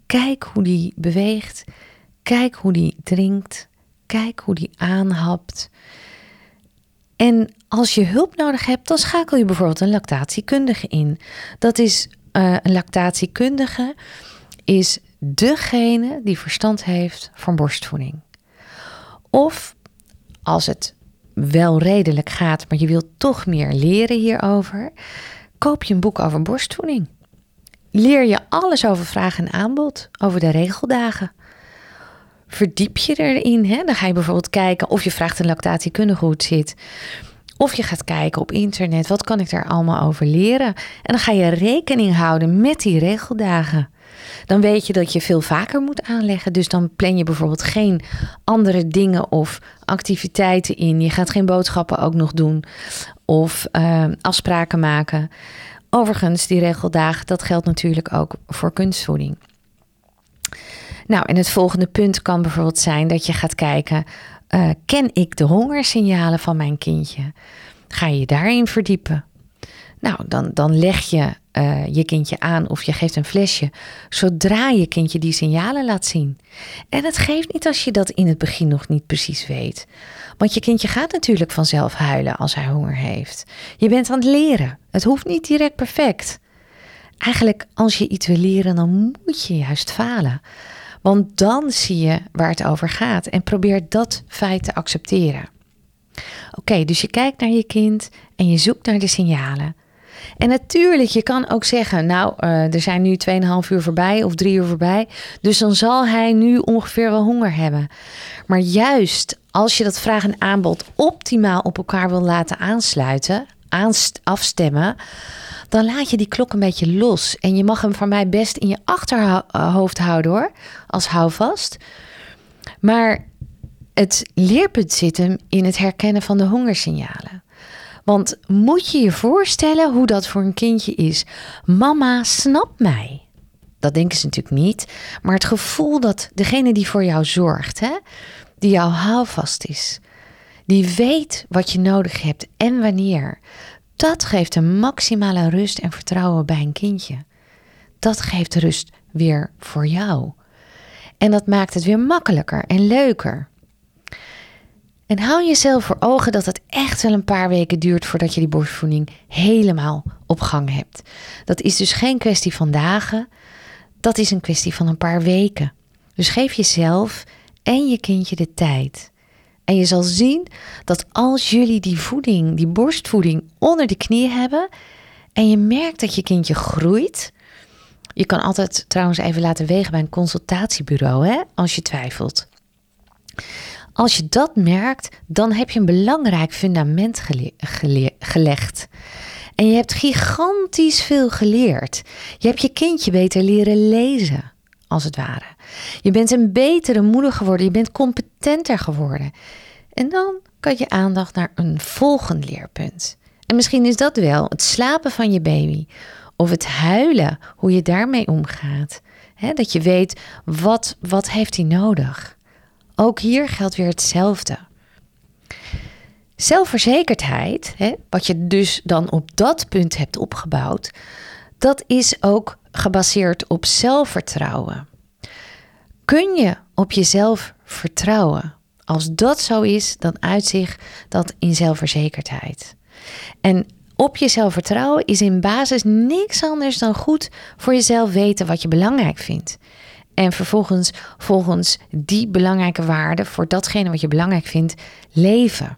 Kijk hoe die beweegt. Kijk hoe die drinkt. Kijk hoe die aanhapt. En als je hulp nodig hebt, dan schakel je bijvoorbeeld een lactatiekundige in. Dat is uh, een lactatiekundige is degene die verstand heeft van borstvoeding. Of als het wel redelijk gaat, maar je wilt toch meer leren hierover, koop je een boek over borstvoeding. Leer je alles over vraag en aanbod, over de regeldagen. Verdiep je erin. Hè? Dan ga je bijvoorbeeld kijken of je vraagt een lactatiekundige hoe het zit. Of je gaat kijken op internet, wat kan ik daar allemaal over leren? En dan ga je rekening houden met die regeldagen. Dan weet je dat je veel vaker moet aanleggen. Dus dan plan je bijvoorbeeld geen andere dingen of activiteiten in. Je gaat geen boodschappen ook nog doen of uh, afspraken maken. Overigens, die regeldagen, dat geldt natuurlijk ook voor kunstvoeding. Nou, en het volgende punt kan bijvoorbeeld zijn dat je gaat kijken: uh, ken ik de hongersignalen van mijn kindje? Ga je daarin verdiepen? Nou, dan, dan leg je uh, je kindje aan of je geeft een flesje zodra je kindje die signalen laat zien. En het geeft niet als je dat in het begin nog niet precies weet. Want je kindje gaat natuurlijk vanzelf huilen als hij honger heeft. Je bent aan het leren. Het hoeft niet direct perfect. Eigenlijk, als je iets wil leren, dan moet je juist falen. Want dan zie je waar het over gaat en probeer dat feit te accepteren. Oké, dus je kijkt naar je kind en je zoekt naar de signalen. En natuurlijk, je kan ook zeggen, nou, uh, er zijn nu 2,5 uur voorbij of 3 uur voorbij. Dus dan zal hij nu ongeveer wel honger hebben. Maar juist als je dat vraag en aanbod optimaal op elkaar wil laten aansluiten, afstemmen, dan laat je die klok een beetje los. En je mag hem van mij best in je achterhoofd houden hoor, als houvast. Maar het leerpunt zit hem in het herkennen van de hongersignalen. Want moet je je voorstellen hoe dat voor een kindje is? Mama snapt mij. Dat denken ze natuurlijk niet. Maar het gevoel dat degene die voor jou zorgt, hè, die jouw houvast is, die weet wat je nodig hebt en wanneer, dat geeft een maximale rust en vertrouwen bij een kindje. Dat geeft rust weer voor jou. En dat maakt het weer makkelijker en leuker. En hou jezelf voor ogen dat het echt wel een paar weken duurt voordat je die borstvoeding helemaal op gang hebt. Dat is dus geen kwestie van dagen, dat is een kwestie van een paar weken. Dus geef jezelf en je kindje de tijd. En je zal zien dat als jullie die voeding, die borstvoeding onder de knie hebben en je merkt dat je kindje groeit. Je kan altijd trouwens even laten wegen bij een consultatiebureau hè, als je twijfelt. Als je dat merkt, dan heb je een belangrijk fundament gelegd. En je hebt gigantisch veel geleerd. Je hebt je kindje beter leren lezen, als het ware. Je bent een betere moeder geworden. Je bent competenter geworden. En dan kan je aandacht naar een volgend leerpunt. En misschien is dat wel het slapen van je baby. Of het huilen, hoe je daarmee omgaat. dat je weet, wat, wat heeft hij nodig? Ook hier geldt weer hetzelfde. Zelfverzekerdheid, wat je dus dan op dat punt hebt opgebouwd, dat is ook gebaseerd op zelfvertrouwen. Kun je op jezelf vertrouwen? Als dat zo is, dan uitzicht dat in zelfverzekerdheid. En op jezelf vertrouwen is in basis niks anders dan goed voor jezelf weten wat je belangrijk vindt. En vervolgens, volgens die belangrijke waarden, voor datgene wat je belangrijk vindt, leven.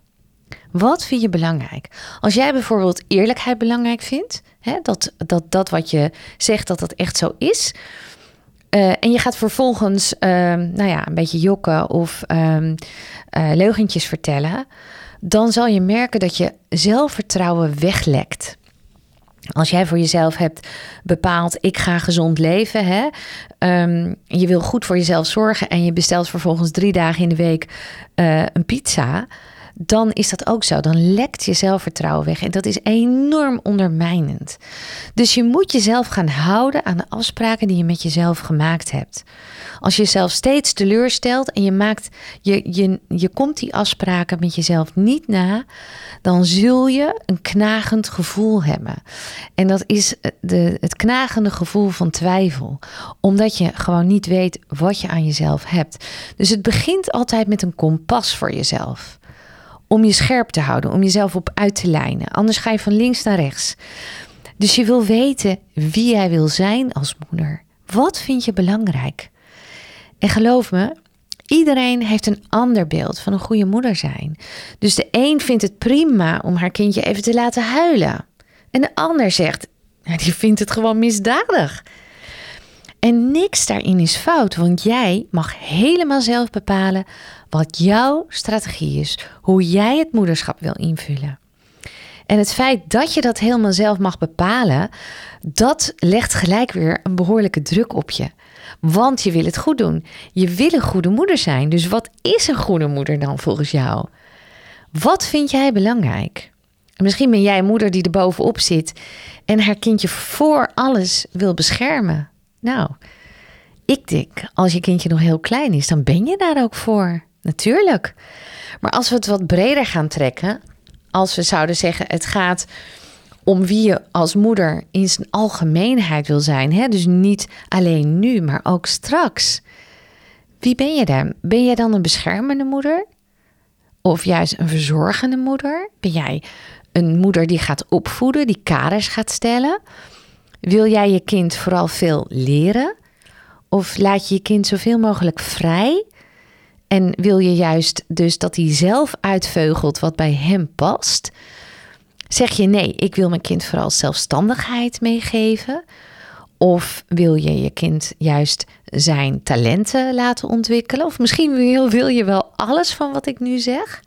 Wat vind je belangrijk? Als jij bijvoorbeeld eerlijkheid belangrijk vindt, hè, dat, dat dat wat je zegt dat dat echt zo is. Uh, en je gaat vervolgens, uh, nou ja, een beetje jokken of uh, leugentjes vertellen, dan zal je merken dat je zelfvertrouwen weglekt. Als jij voor jezelf hebt bepaald, ik ga gezond leven, hè? Um, je wil goed voor jezelf zorgen en je bestelt vervolgens drie dagen in de week uh, een pizza, dan is dat ook zo. Dan lekt je zelfvertrouwen weg en dat is enorm ondermijnend. Dus je moet jezelf gaan houden aan de afspraken die je met jezelf gemaakt hebt. Als je jezelf steeds teleurstelt en je, maakt, je, je, je komt die afspraken met jezelf niet na, dan zul je een knagend gevoel hebben. En dat is de, het knagende gevoel van twijfel, omdat je gewoon niet weet wat je aan jezelf hebt. Dus het begint altijd met een kompas voor jezelf om je scherp te houden, om jezelf op uit te lijnen. Anders ga je van links naar rechts. Dus je wil weten wie jij wil zijn als moeder. Wat vind je belangrijk? En geloof me, iedereen heeft een ander beeld van een goede moeder zijn. Dus de een vindt het prima om haar kindje even te laten huilen. En de ander zegt, die vindt het gewoon misdadig. En niks daarin is fout, want jij mag helemaal zelf bepalen wat jouw strategie is, hoe jij het moederschap wil invullen. En het feit dat je dat helemaal zelf mag bepalen, dat legt gelijk weer een behoorlijke druk op je. Want je wil het goed doen. Je wil een goede moeder zijn. Dus wat is een goede moeder dan volgens jou? Wat vind jij belangrijk? Misschien ben jij een moeder die er bovenop zit en haar kindje voor alles wil beschermen. Nou, ik denk, als je kindje nog heel klein is, dan ben je daar ook voor. Natuurlijk. Maar als we het wat breder gaan trekken, als we zouden zeggen, het gaat om wie je als moeder in zijn algemeenheid wil zijn. Hè? Dus niet alleen nu, maar ook straks. Wie ben je dan? Ben jij dan een beschermende moeder? Of juist een verzorgende moeder? Ben jij een moeder die gaat opvoeden, die kaders gaat stellen? Wil jij je kind vooral veel leren? Of laat je je kind zoveel mogelijk vrij? En wil je juist dus dat hij zelf uitveugelt wat bij hem past? Zeg je nee, ik wil mijn kind vooral zelfstandigheid meegeven? Of wil je je kind juist zijn talenten laten ontwikkelen? Of misschien wil, je wel alles van wat ik nu zeg?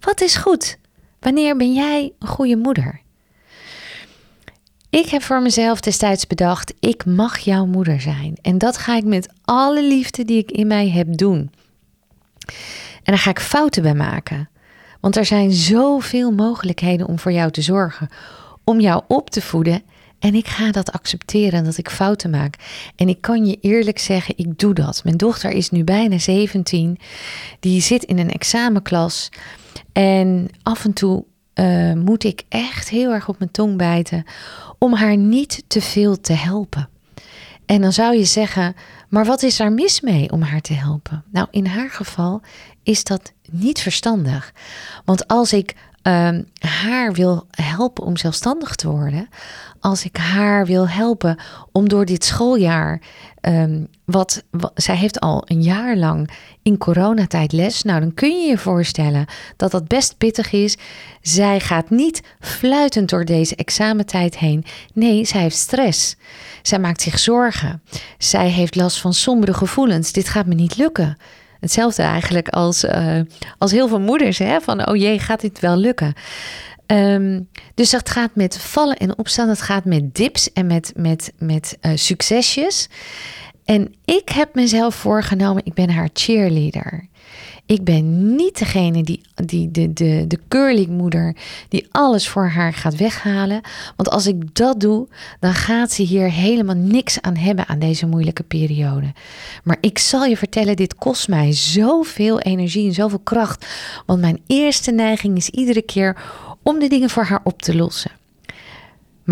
Wat is goed? Wanneer ben jij een goede moeder? Ik heb voor mezelf destijds bedacht: ik mag jouw moeder zijn. En dat ga ik met alle liefde die ik in mij heb doen. En daar ga ik fouten bij maken. Want er zijn zoveel mogelijkheden om voor jou te zorgen, om jou op te voeden. En ik ga dat accepteren dat ik fouten maak. En ik kan je eerlijk zeggen, ik doe dat. Mijn dochter is nu bijna 17. Die zit in een examenklas. En af en toe uh, moet ik echt heel erg op mijn tong bijten om haar niet te veel te helpen. En dan zou je zeggen, maar wat is daar mis mee om haar te helpen? Nou, in haar geval is dat niet verstandig. Want als ik um, haar wil helpen om zelfstandig te worden, als ik haar wil helpen om door dit schooljaar, um, wat, wat, zij heeft al een jaar lang in coronatijd les, nou dan kun je je voorstellen dat dat best pittig is. Zij gaat niet fluitend door deze examentijd heen. Nee, zij heeft stress. Zij maakt zich zorgen. Zij heeft last van sombere gevoelens. Dit gaat me niet lukken. Hetzelfde eigenlijk als, uh, als heel veel moeders, hè? van oh jee, gaat dit wel lukken? Um, dus dat gaat met vallen en opstaan, dat gaat met dips en met, met, met uh, succesjes. En ik heb mezelf voorgenomen, ik ben haar cheerleader. Ik ben niet degene die, die de, de, de curlingmoeder die alles voor haar gaat weghalen. Want als ik dat doe, dan gaat ze hier helemaal niks aan hebben aan deze moeilijke periode. Maar ik zal je vertellen, dit kost mij zoveel energie en zoveel kracht. Want mijn eerste neiging is iedere keer om de dingen voor haar op te lossen.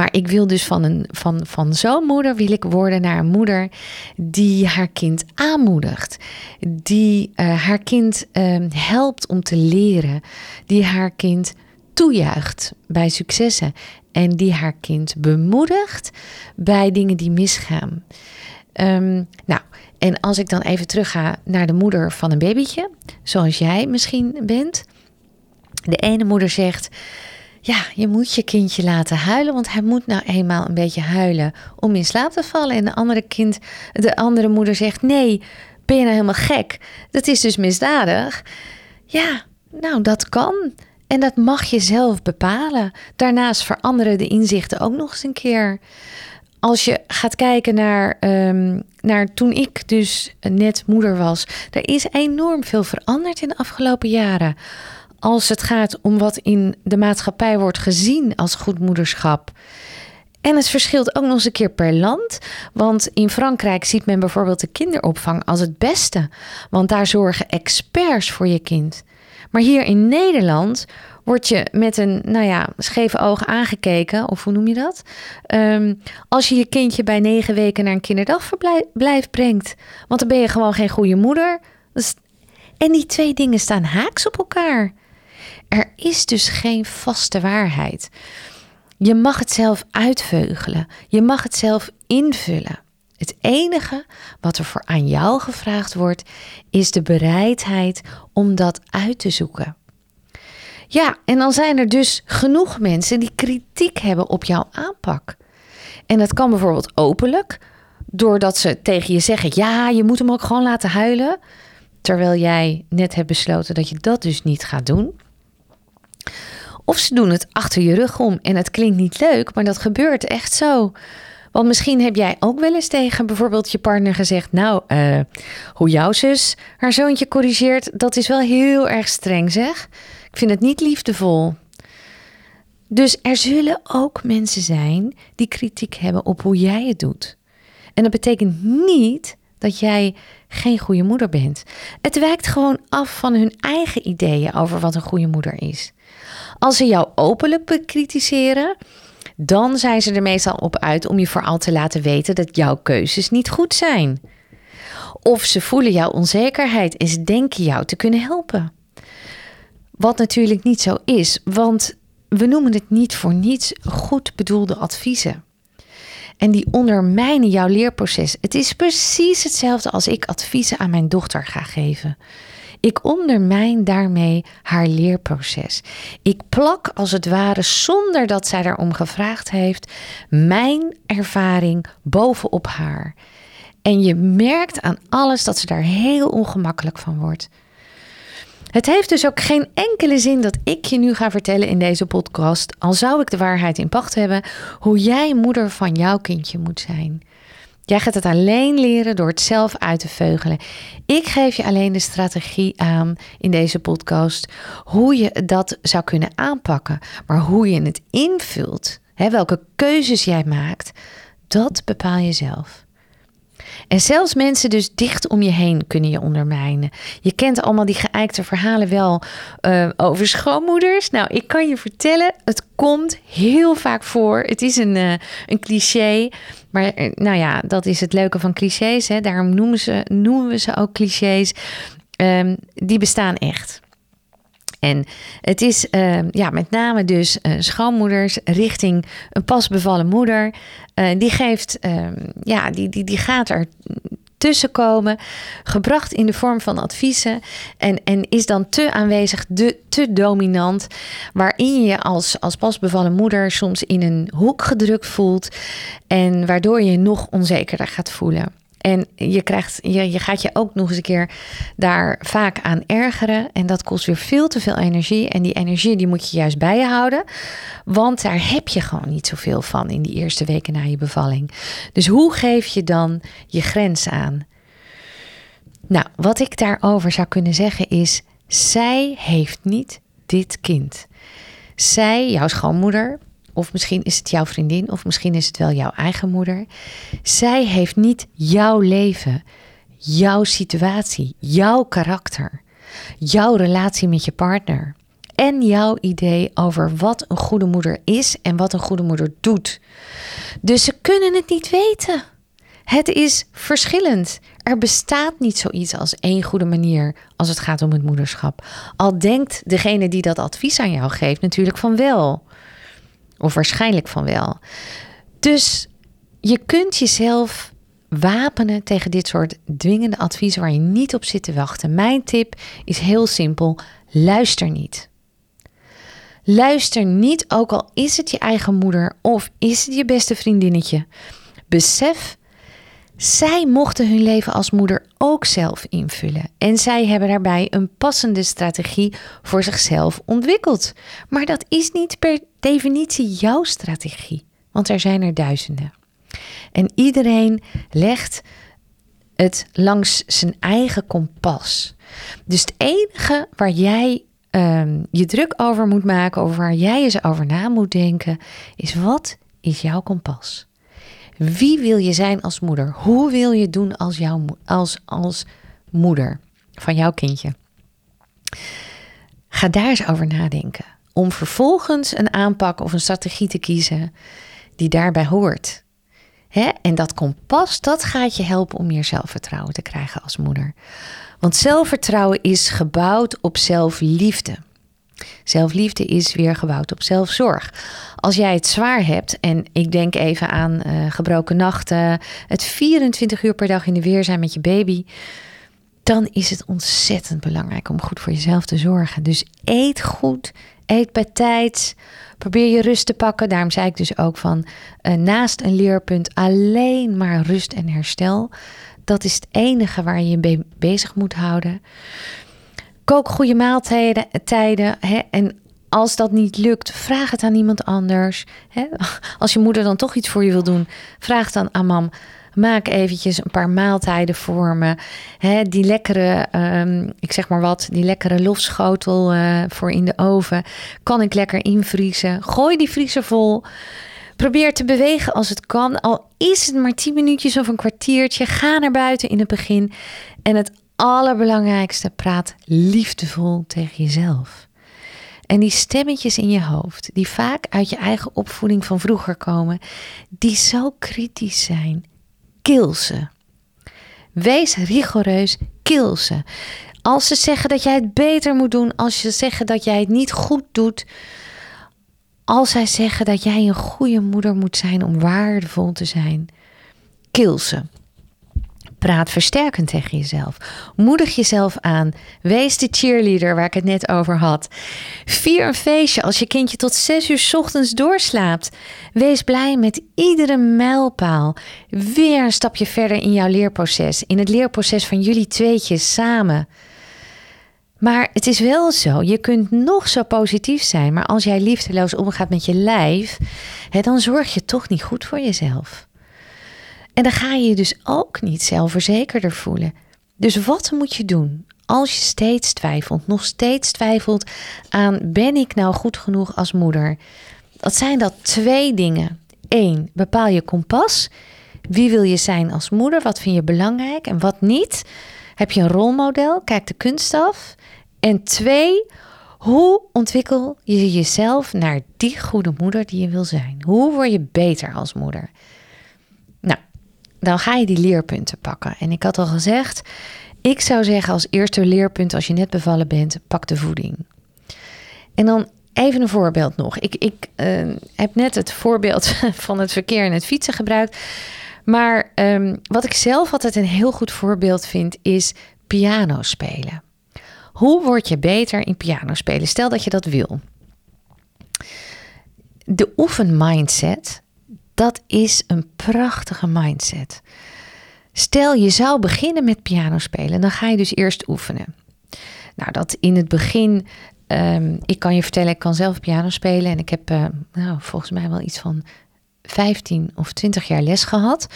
Maar ik wil dus van, een, van, van zo'n moeder wil ik worden naar een moeder die haar kind aanmoedigt. Die uh, haar kind uh, helpt om te leren. Die haar kind toejuicht bij successen. En die haar kind bemoedigt bij dingen die misgaan. Um, nou, en als ik dan even terug ga naar de moeder van een babytje, zoals jij misschien bent. De ene moeder zegt: ja, je moet je kindje laten huilen, want hij moet nou eenmaal een beetje huilen om in slaap te vallen. En de andere kind, de andere moeder zegt: nee, ben je nou helemaal gek? Dat is dus misdadig. Ja, nou dat kan. En dat mag je zelf bepalen. Daarnaast veranderen de inzichten ook nog eens een keer. Als je gaat kijken naar, um, naar toen ik dus net moeder was, er is enorm veel veranderd in de afgelopen jaren als het gaat om wat in de maatschappij wordt gezien als goed moederschap. En het verschilt ook nog eens een keer per land. Want in Frankrijk ziet men bijvoorbeeld de kinderopvang als het beste. Want daar zorgen experts voor je kind. Maar hier in Nederland word je met een, nou ja, scheve oog aangekeken. Of hoe noem je dat? Um, als je je kindje bij negen weken naar een kinderdagverblijf brengt. Want dan ben je gewoon geen goede moeder. En die twee dingen staan haaks op elkaar. Er is dus geen vaste waarheid. Je mag het zelf uitveugelen. Je mag het zelf invullen. Het enige wat er voor aan jou gevraagd wordt, is de bereidheid om dat uit te zoeken. Ja, en dan zijn er dus genoeg mensen die kritiek hebben op jouw aanpak. En dat kan bijvoorbeeld openlijk, doordat ze tegen je zeggen: ja, je moet hem ook gewoon laten huilen. Terwijl jij net hebt besloten dat je dat dus niet gaat doen. Of ze doen het achter je rug om en het klinkt niet leuk, maar dat gebeurt echt zo. Want misschien heb jij ook wel eens tegen bijvoorbeeld je partner gezegd: Nou, uh, hoe jouw zus haar zoontje corrigeert, dat is wel heel erg streng, zeg. Ik vind het niet liefdevol. Dus er zullen ook mensen zijn die kritiek hebben op hoe jij het doet. En dat betekent niet dat jij geen goede moeder bent. Het wijkt gewoon af van hun eigen ideeën over wat een goede moeder is. Als ze jou openlijk bekritiseren, dan zijn ze er meestal op uit om je vooral te laten weten dat jouw keuzes niet goed zijn. Of ze voelen jouw onzekerheid en ze denken jou te kunnen helpen. Wat natuurlijk niet zo is, want we noemen het niet voor niets goed bedoelde adviezen. En die ondermijnen jouw leerproces. Het is precies hetzelfde als ik adviezen aan mijn dochter ga geven. Ik ondermijn daarmee haar leerproces. Ik plak als het ware, zonder dat zij daarom gevraagd heeft, mijn ervaring bovenop haar. En je merkt aan alles dat ze daar heel ongemakkelijk van wordt. Het heeft dus ook geen enkele zin dat ik je nu ga vertellen in deze podcast, al zou ik de waarheid in pacht hebben, hoe jij moeder van jouw kindje moet zijn. Jij gaat het alleen leren door het zelf uit te veugelen. Ik geef je alleen de strategie aan in deze podcast hoe je dat zou kunnen aanpakken. Maar hoe je het invult, hè, welke keuzes jij maakt, dat bepaal je zelf. En zelfs mensen dus dicht om je heen kunnen je ondermijnen. Je kent allemaal die geëikte verhalen wel uh, over schoonmoeders. Nou, ik kan je vertellen, het komt heel vaak voor. Het is een, uh, een cliché. Maar uh, nou ja, dat is het leuke van clichés. Hè. Daarom noemen, ze, noemen we ze ook clichés. Um, die bestaan echt. En het is uh, ja, met name dus uh, schoonmoeders richting een pas bevallen moeder. Uh, die geeft, ja, die, die, die gaat er tussenkomen, gebracht in de vorm van adviezen en, en is dan te aanwezig, de, te dominant, waarin je als, als pasbevallen moeder soms in een hoek gedrukt voelt en waardoor je nog onzekerder gaat voelen. En je, krijgt, je, je gaat je ook nog eens een keer daar vaak aan ergeren. En dat kost weer veel te veel energie. En die energie die moet je juist bij je houden. Want daar heb je gewoon niet zoveel van in die eerste weken na je bevalling. Dus hoe geef je dan je grens aan? Nou, wat ik daarover zou kunnen zeggen is: zij heeft niet dit kind. Zij, jouw schoonmoeder, of misschien is het jouw vriendin, of misschien is het wel jouw eigen moeder. Zij heeft niet jouw leven, jouw situatie, jouw karakter, jouw relatie met je partner en jouw idee over wat een goede moeder is en wat een goede moeder doet. Dus ze kunnen het niet weten. Het is verschillend. Er bestaat niet zoiets als één goede manier als het gaat om het moederschap. Al denkt degene die dat advies aan jou geeft natuurlijk van wel. Of waarschijnlijk van wel. Dus je kunt jezelf wapenen tegen dit soort dwingende adviezen waar je niet op zit te wachten. Mijn tip is heel simpel: luister niet. Luister niet, ook al is het je eigen moeder of is het je beste vriendinnetje. Besef zij mochten hun leven als moeder ook zelf invullen. En zij hebben daarbij een passende strategie voor zichzelf ontwikkeld. Maar dat is niet per definitie jouw strategie, want er zijn er duizenden. En iedereen legt het langs zijn eigen kompas. Dus het enige waar jij um, je druk over moet maken, over waar jij eens over na moet denken, is wat is jouw kompas? Wie wil je zijn als moeder? Hoe wil je doen als, jouw, als, als moeder van jouw kindje? Ga daar eens over nadenken. Om vervolgens een aanpak of een strategie te kiezen die daarbij hoort. En dat kompas, dat gaat je helpen om meer zelfvertrouwen te krijgen als moeder. Want zelfvertrouwen is gebouwd op zelfliefde. Zelfliefde is weer gebouwd op zelfzorg. Als jij het zwaar hebt, en ik denk even aan uh, gebroken nachten, het 24 uur per dag in de weer zijn met je baby, dan is het ontzettend belangrijk om goed voor jezelf te zorgen. Dus eet goed, eet bij tijd, probeer je rust te pakken. Daarom zei ik dus ook van uh, naast een leerpunt alleen maar rust en herstel. Dat is het enige waar je je bezig moet houden. Kook goede maaltijden. Tijden, hè, en als dat niet lukt, vraag het aan iemand anders. Hè. *laughs* Als je moeder dan toch iets voor je wil doen, vraag dan aan mam. Maak eventjes een paar maaltijden voor me. Hè, die lekkere, um, ik zeg maar wat, die lekkere lofschotel uh, voor in de oven. Kan ik lekker invriezen. Gooi die vriezer vol. Probeer te bewegen als het kan. Al is het maar 10 minuutjes of een kwartiertje. Ga naar buiten in het begin. En het allerbelangrijkste, praat liefdevol tegen jezelf. En die stemmetjes in je hoofd, die vaak uit je eigen opvoeding van vroeger komen, die zo kritisch zijn, kill ze. Wees rigoureus, kill ze. Als ze zeggen dat jij het beter moet doen, als ze zeggen dat jij het niet goed doet, als zij zeggen dat jij een goede moeder moet zijn om waardevol te zijn, kill ze. Praat versterkend tegen jezelf. Moedig jezelf aan. Wees de cheerleader waar ik het net over had. Vier een feestje als je kindje tot zes uur ochtends doorslaapt. Wees blij met iedere mijlpaal. Weer een stapje verder in jouw leerproces. In het leerproces van jullie tweetjes samen. Maar het is wel zo, je kunt nog zo positief zijn, maar als jij liefdeloos omgaat met je lijf, hè, dan zorg je toch niet goed voor jezelf. En dan ga je je dus ook niet zelfverzekerder voelen. Dus wat moet je doen als je steeds twijfelt, nog steeds twijfelt aan ben ik nou goed genoeg als moeder? Dat zijn dat twee dingen. Eén, bepaal je kompas. Wie wil je zijn als moeder? Wat vind je belangrijk en wat niet? Heb je een rolmodel? Kijk de kunst af. En twee, hoe ontwikkel je jezelf naar die goede moeder die je wil zijn? Hoe word je beter als moeder? Dan ga je die leerpunten pakken. En ik had al gezegd, ik zou zeggen als eerste leerpunt als je net bevallen bent, pak de voeding. En dan even een voorbeeld nog. Ik, ik uh, heb net het voorbeeld *laughs* van het verkeer en het fietsen gebruikt. Maar um, wat ik zelf altijd een heel goed voorbeeld vind, is piano spelen. Hoe word je beter in piano spelen? Stel dat je dat wil. De oefen mindset dat is een prachtige mindset. Stel je zou beginnen met piano spelen, dan ga je dus eerst oefenen. Nou, dat in het begin, um, ik kan je vertellen, ik kan zelf piano spelen en ik heb uh, nou, volgens mij wel iets van 15 of 20 jaar les gehad.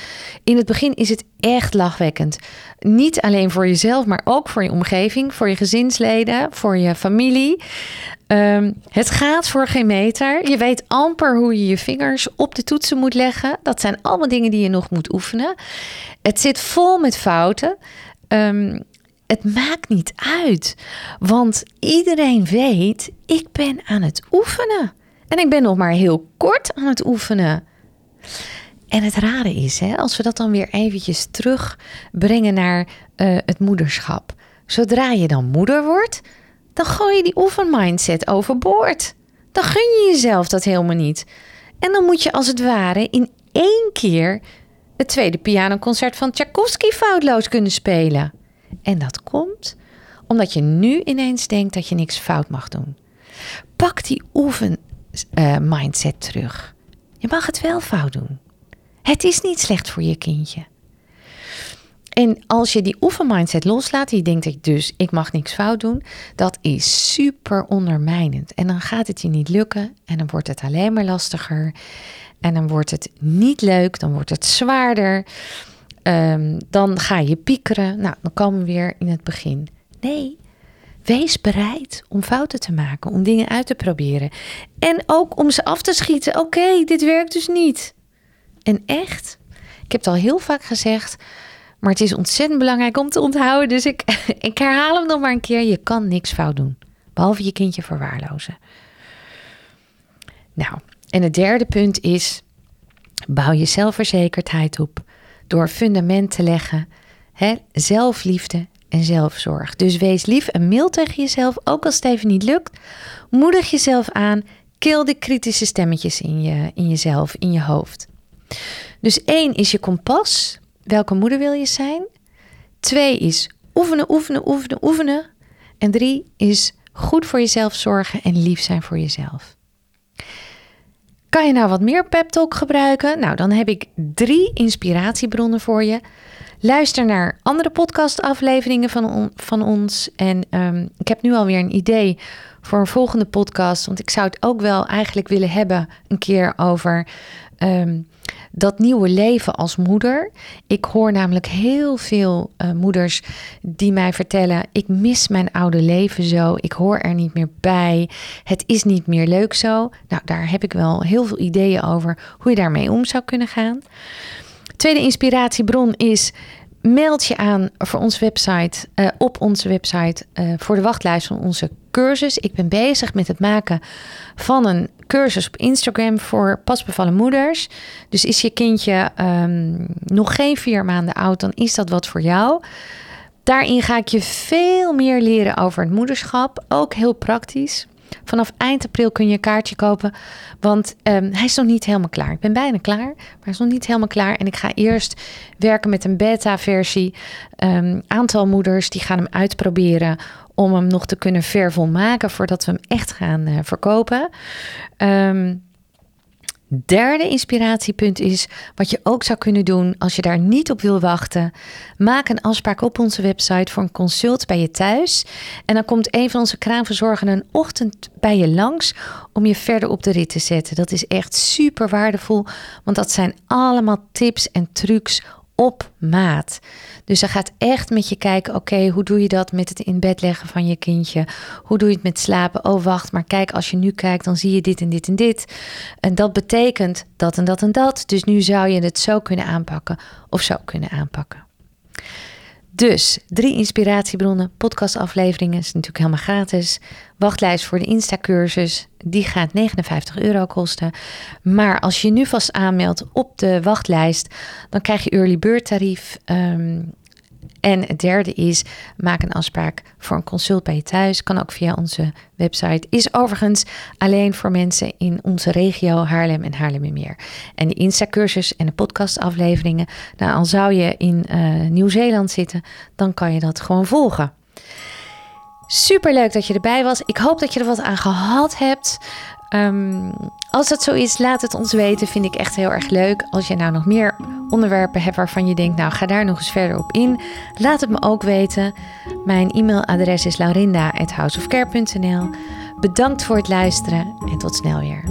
In het begin is het echt lachwekkend. Niet alleen voor jezelf, maar ook voor je omgeving, voor je gezinsleden, voor je familie. Um, het gaat voor geen meter. Je weet amper hoe je je vingers op de toetsen moet leggen. Dat zijn allemaal dingen die je nog moet oefenen. Het zit vol met fouten. Um, het maakt niet uit, want iedereen weet, ik ben aan het oefenen. En ik ben nog maar heel kort aan het oefenen. En het rare is, hè, als we dat dan weer eventjes terugbrengen naar uh, het moederschap. Zodra je dan moeder wordt, dan gooi je die oefenmindset overboord. Dan gun je jezelf dat helemaal niet. En dan moet je als het ware in één keer het tweede pianoconcert van Tchaikovsky foutloos kunnen spelen. En dat komt omdat je nu ineens denkt dat je niks fout mag doen. Pak die oefen uh, mindset terug. Je mag het wel fout doen. Het is niet slecht voor je kindje. En als je die oefenmindset loslaat, je denkt dus ik mag niks fout doen, dat is super ondermijnend. En dan gaat het je niet lukken en dan wordt het alleen maar lastiger. En dan wordt het niet leuk, dan wordt het zwaarder. Um, dan ga je piekeren. Nou, dan komen we weer in het begin. Nee, wees bereid om fouten te maken, om dingen uit te proberen. En ook om ze af te schieten. Oké, dit werkt dus niet. En echt, ik heb het al heel vaak gezegd, maar het is ontzettend belangrijk om te onthouden. Dus ik, *laughs* ik herhaal hem nog maar een keer. Je kan niks fout doen, behalve je kindje verwaarlozen. Nou, en het derde punt is, bouw je zelfverzekerdheid op door fundament te leggen. Hè? Zelfliefde en zelfzorg. Dus wees lief en mild tegen jezelf, ook als het even niet lukt. Moedig jezelf aan. Kil de kritische stemmetjes in, je, in jezelf, in je hoofd. Dus één is je kompas. Welke moeder wil je zijn? Twee is oefenen, oefenen, oefenen, oefenen. En drie is goed voor jezelf zorgen en lief zijn voor jezelf. Kan je nou wat meer pep talk gebruiken? Nou, dan heb ik drie inspiratiebronnen voor je. Luister naar andere podcastafleveringen van, van ons. En um, ik heb nu alweer een idee voor een volgende podcast. Want ik zou het ook wel eigenlijk willen hebben een keer over um, dat nieuwe leven als moeder. Ik hoor namelijk heel veel uh, moeders die mij vertellen: ik mis mijn oude leven zo, ik hoor er niet meer bij, het is niet meer leuk zo. Nou, daar heb ik wel heel veel ideeën over hoe je daarmee om zou kunnen gaan. Tweede inspiratiebron is meld je aan voor onze website, uh, op onze website uh, voor de wachtlijst van onze cursus. Ik ben bezig met het maken van een cursus op Instagram voor pasbevallen moeders. Dus is je kindje um, nog geen vier maanden oud, dan is dat wat voor jou. Daarin ga ik je veel meer leren over het moederschap. Ook heel praktisch. Vanaf eind april kun je een kaartje kopen, want um, hij is nog niet helemaal klaar. Ik ben bijna klaar, maar hij is nog niet helemaal klaar. En ik ga eerst werken met een beta-versie. Um, aantal moeders die gaan hem uitproberen om hem nog te kunnen vervolmaken voordat we hem echt gaan uh, verkopen. Um, Derde inspiratiepunt is wat je ook zou kunnen doen als je daar niet op wil wachten. Maak een afspraak op onze website voor een consult bij je thuis. En dan komt een van onze kraamverzorgers een ochtend bij je langs om je verder op de rit te zetten. Dat is echt super waardevol, want dat zijn allemaal tips en trucs op maat. Dus ze gaat echt met je kijken: oké, hoe doe je dat met het in bed leggen van je kindje? Hoe doe je het met slapen? Oh, wacht, maar kijk, als je nu kijkt, dan zie je dit en dit en dit. En dat betekent dat en dat en dat. Dus nu zou je het zo kunnen aanpakken of zo kunnen aanpakken. Dus drie inspiratiebronnen, podcastafleveringen is natuurlijk helemaal gratis. Wachtlijst voor de Insta-cursus, die gaat 59 euro kosten. Maar als je nu vast aanmeldt op de wachtlijst, dan krijg je early bird tarief. Um, en het derde is, maak een afspraak voor een consult bij je thuis. Kan ook via onze website. Is overigens alleen voor mensen in onze regio Haarlem en Haarlemmermeer. En de Insta-cursus en de podcastafleveringen. Nou, al zou je in uh, Nieuw-Zeeland zitten, dan kan je dat gewoon volgen. Super leuk dat je erbij was. Ik hoop dat je er wat aan gehad hebt. Um, als dat zo is, laat het ons weten. Vind ik echt heel erg leuk. Als je nou nog meer onderwerpen hebt waarvan je denkt, nou ga daar nog eens verder op in, laat het me ook weten. Mijn e-mailadres is laurinda.houseofcare.nl. Bedankt voor het luisteren en tot snel weer.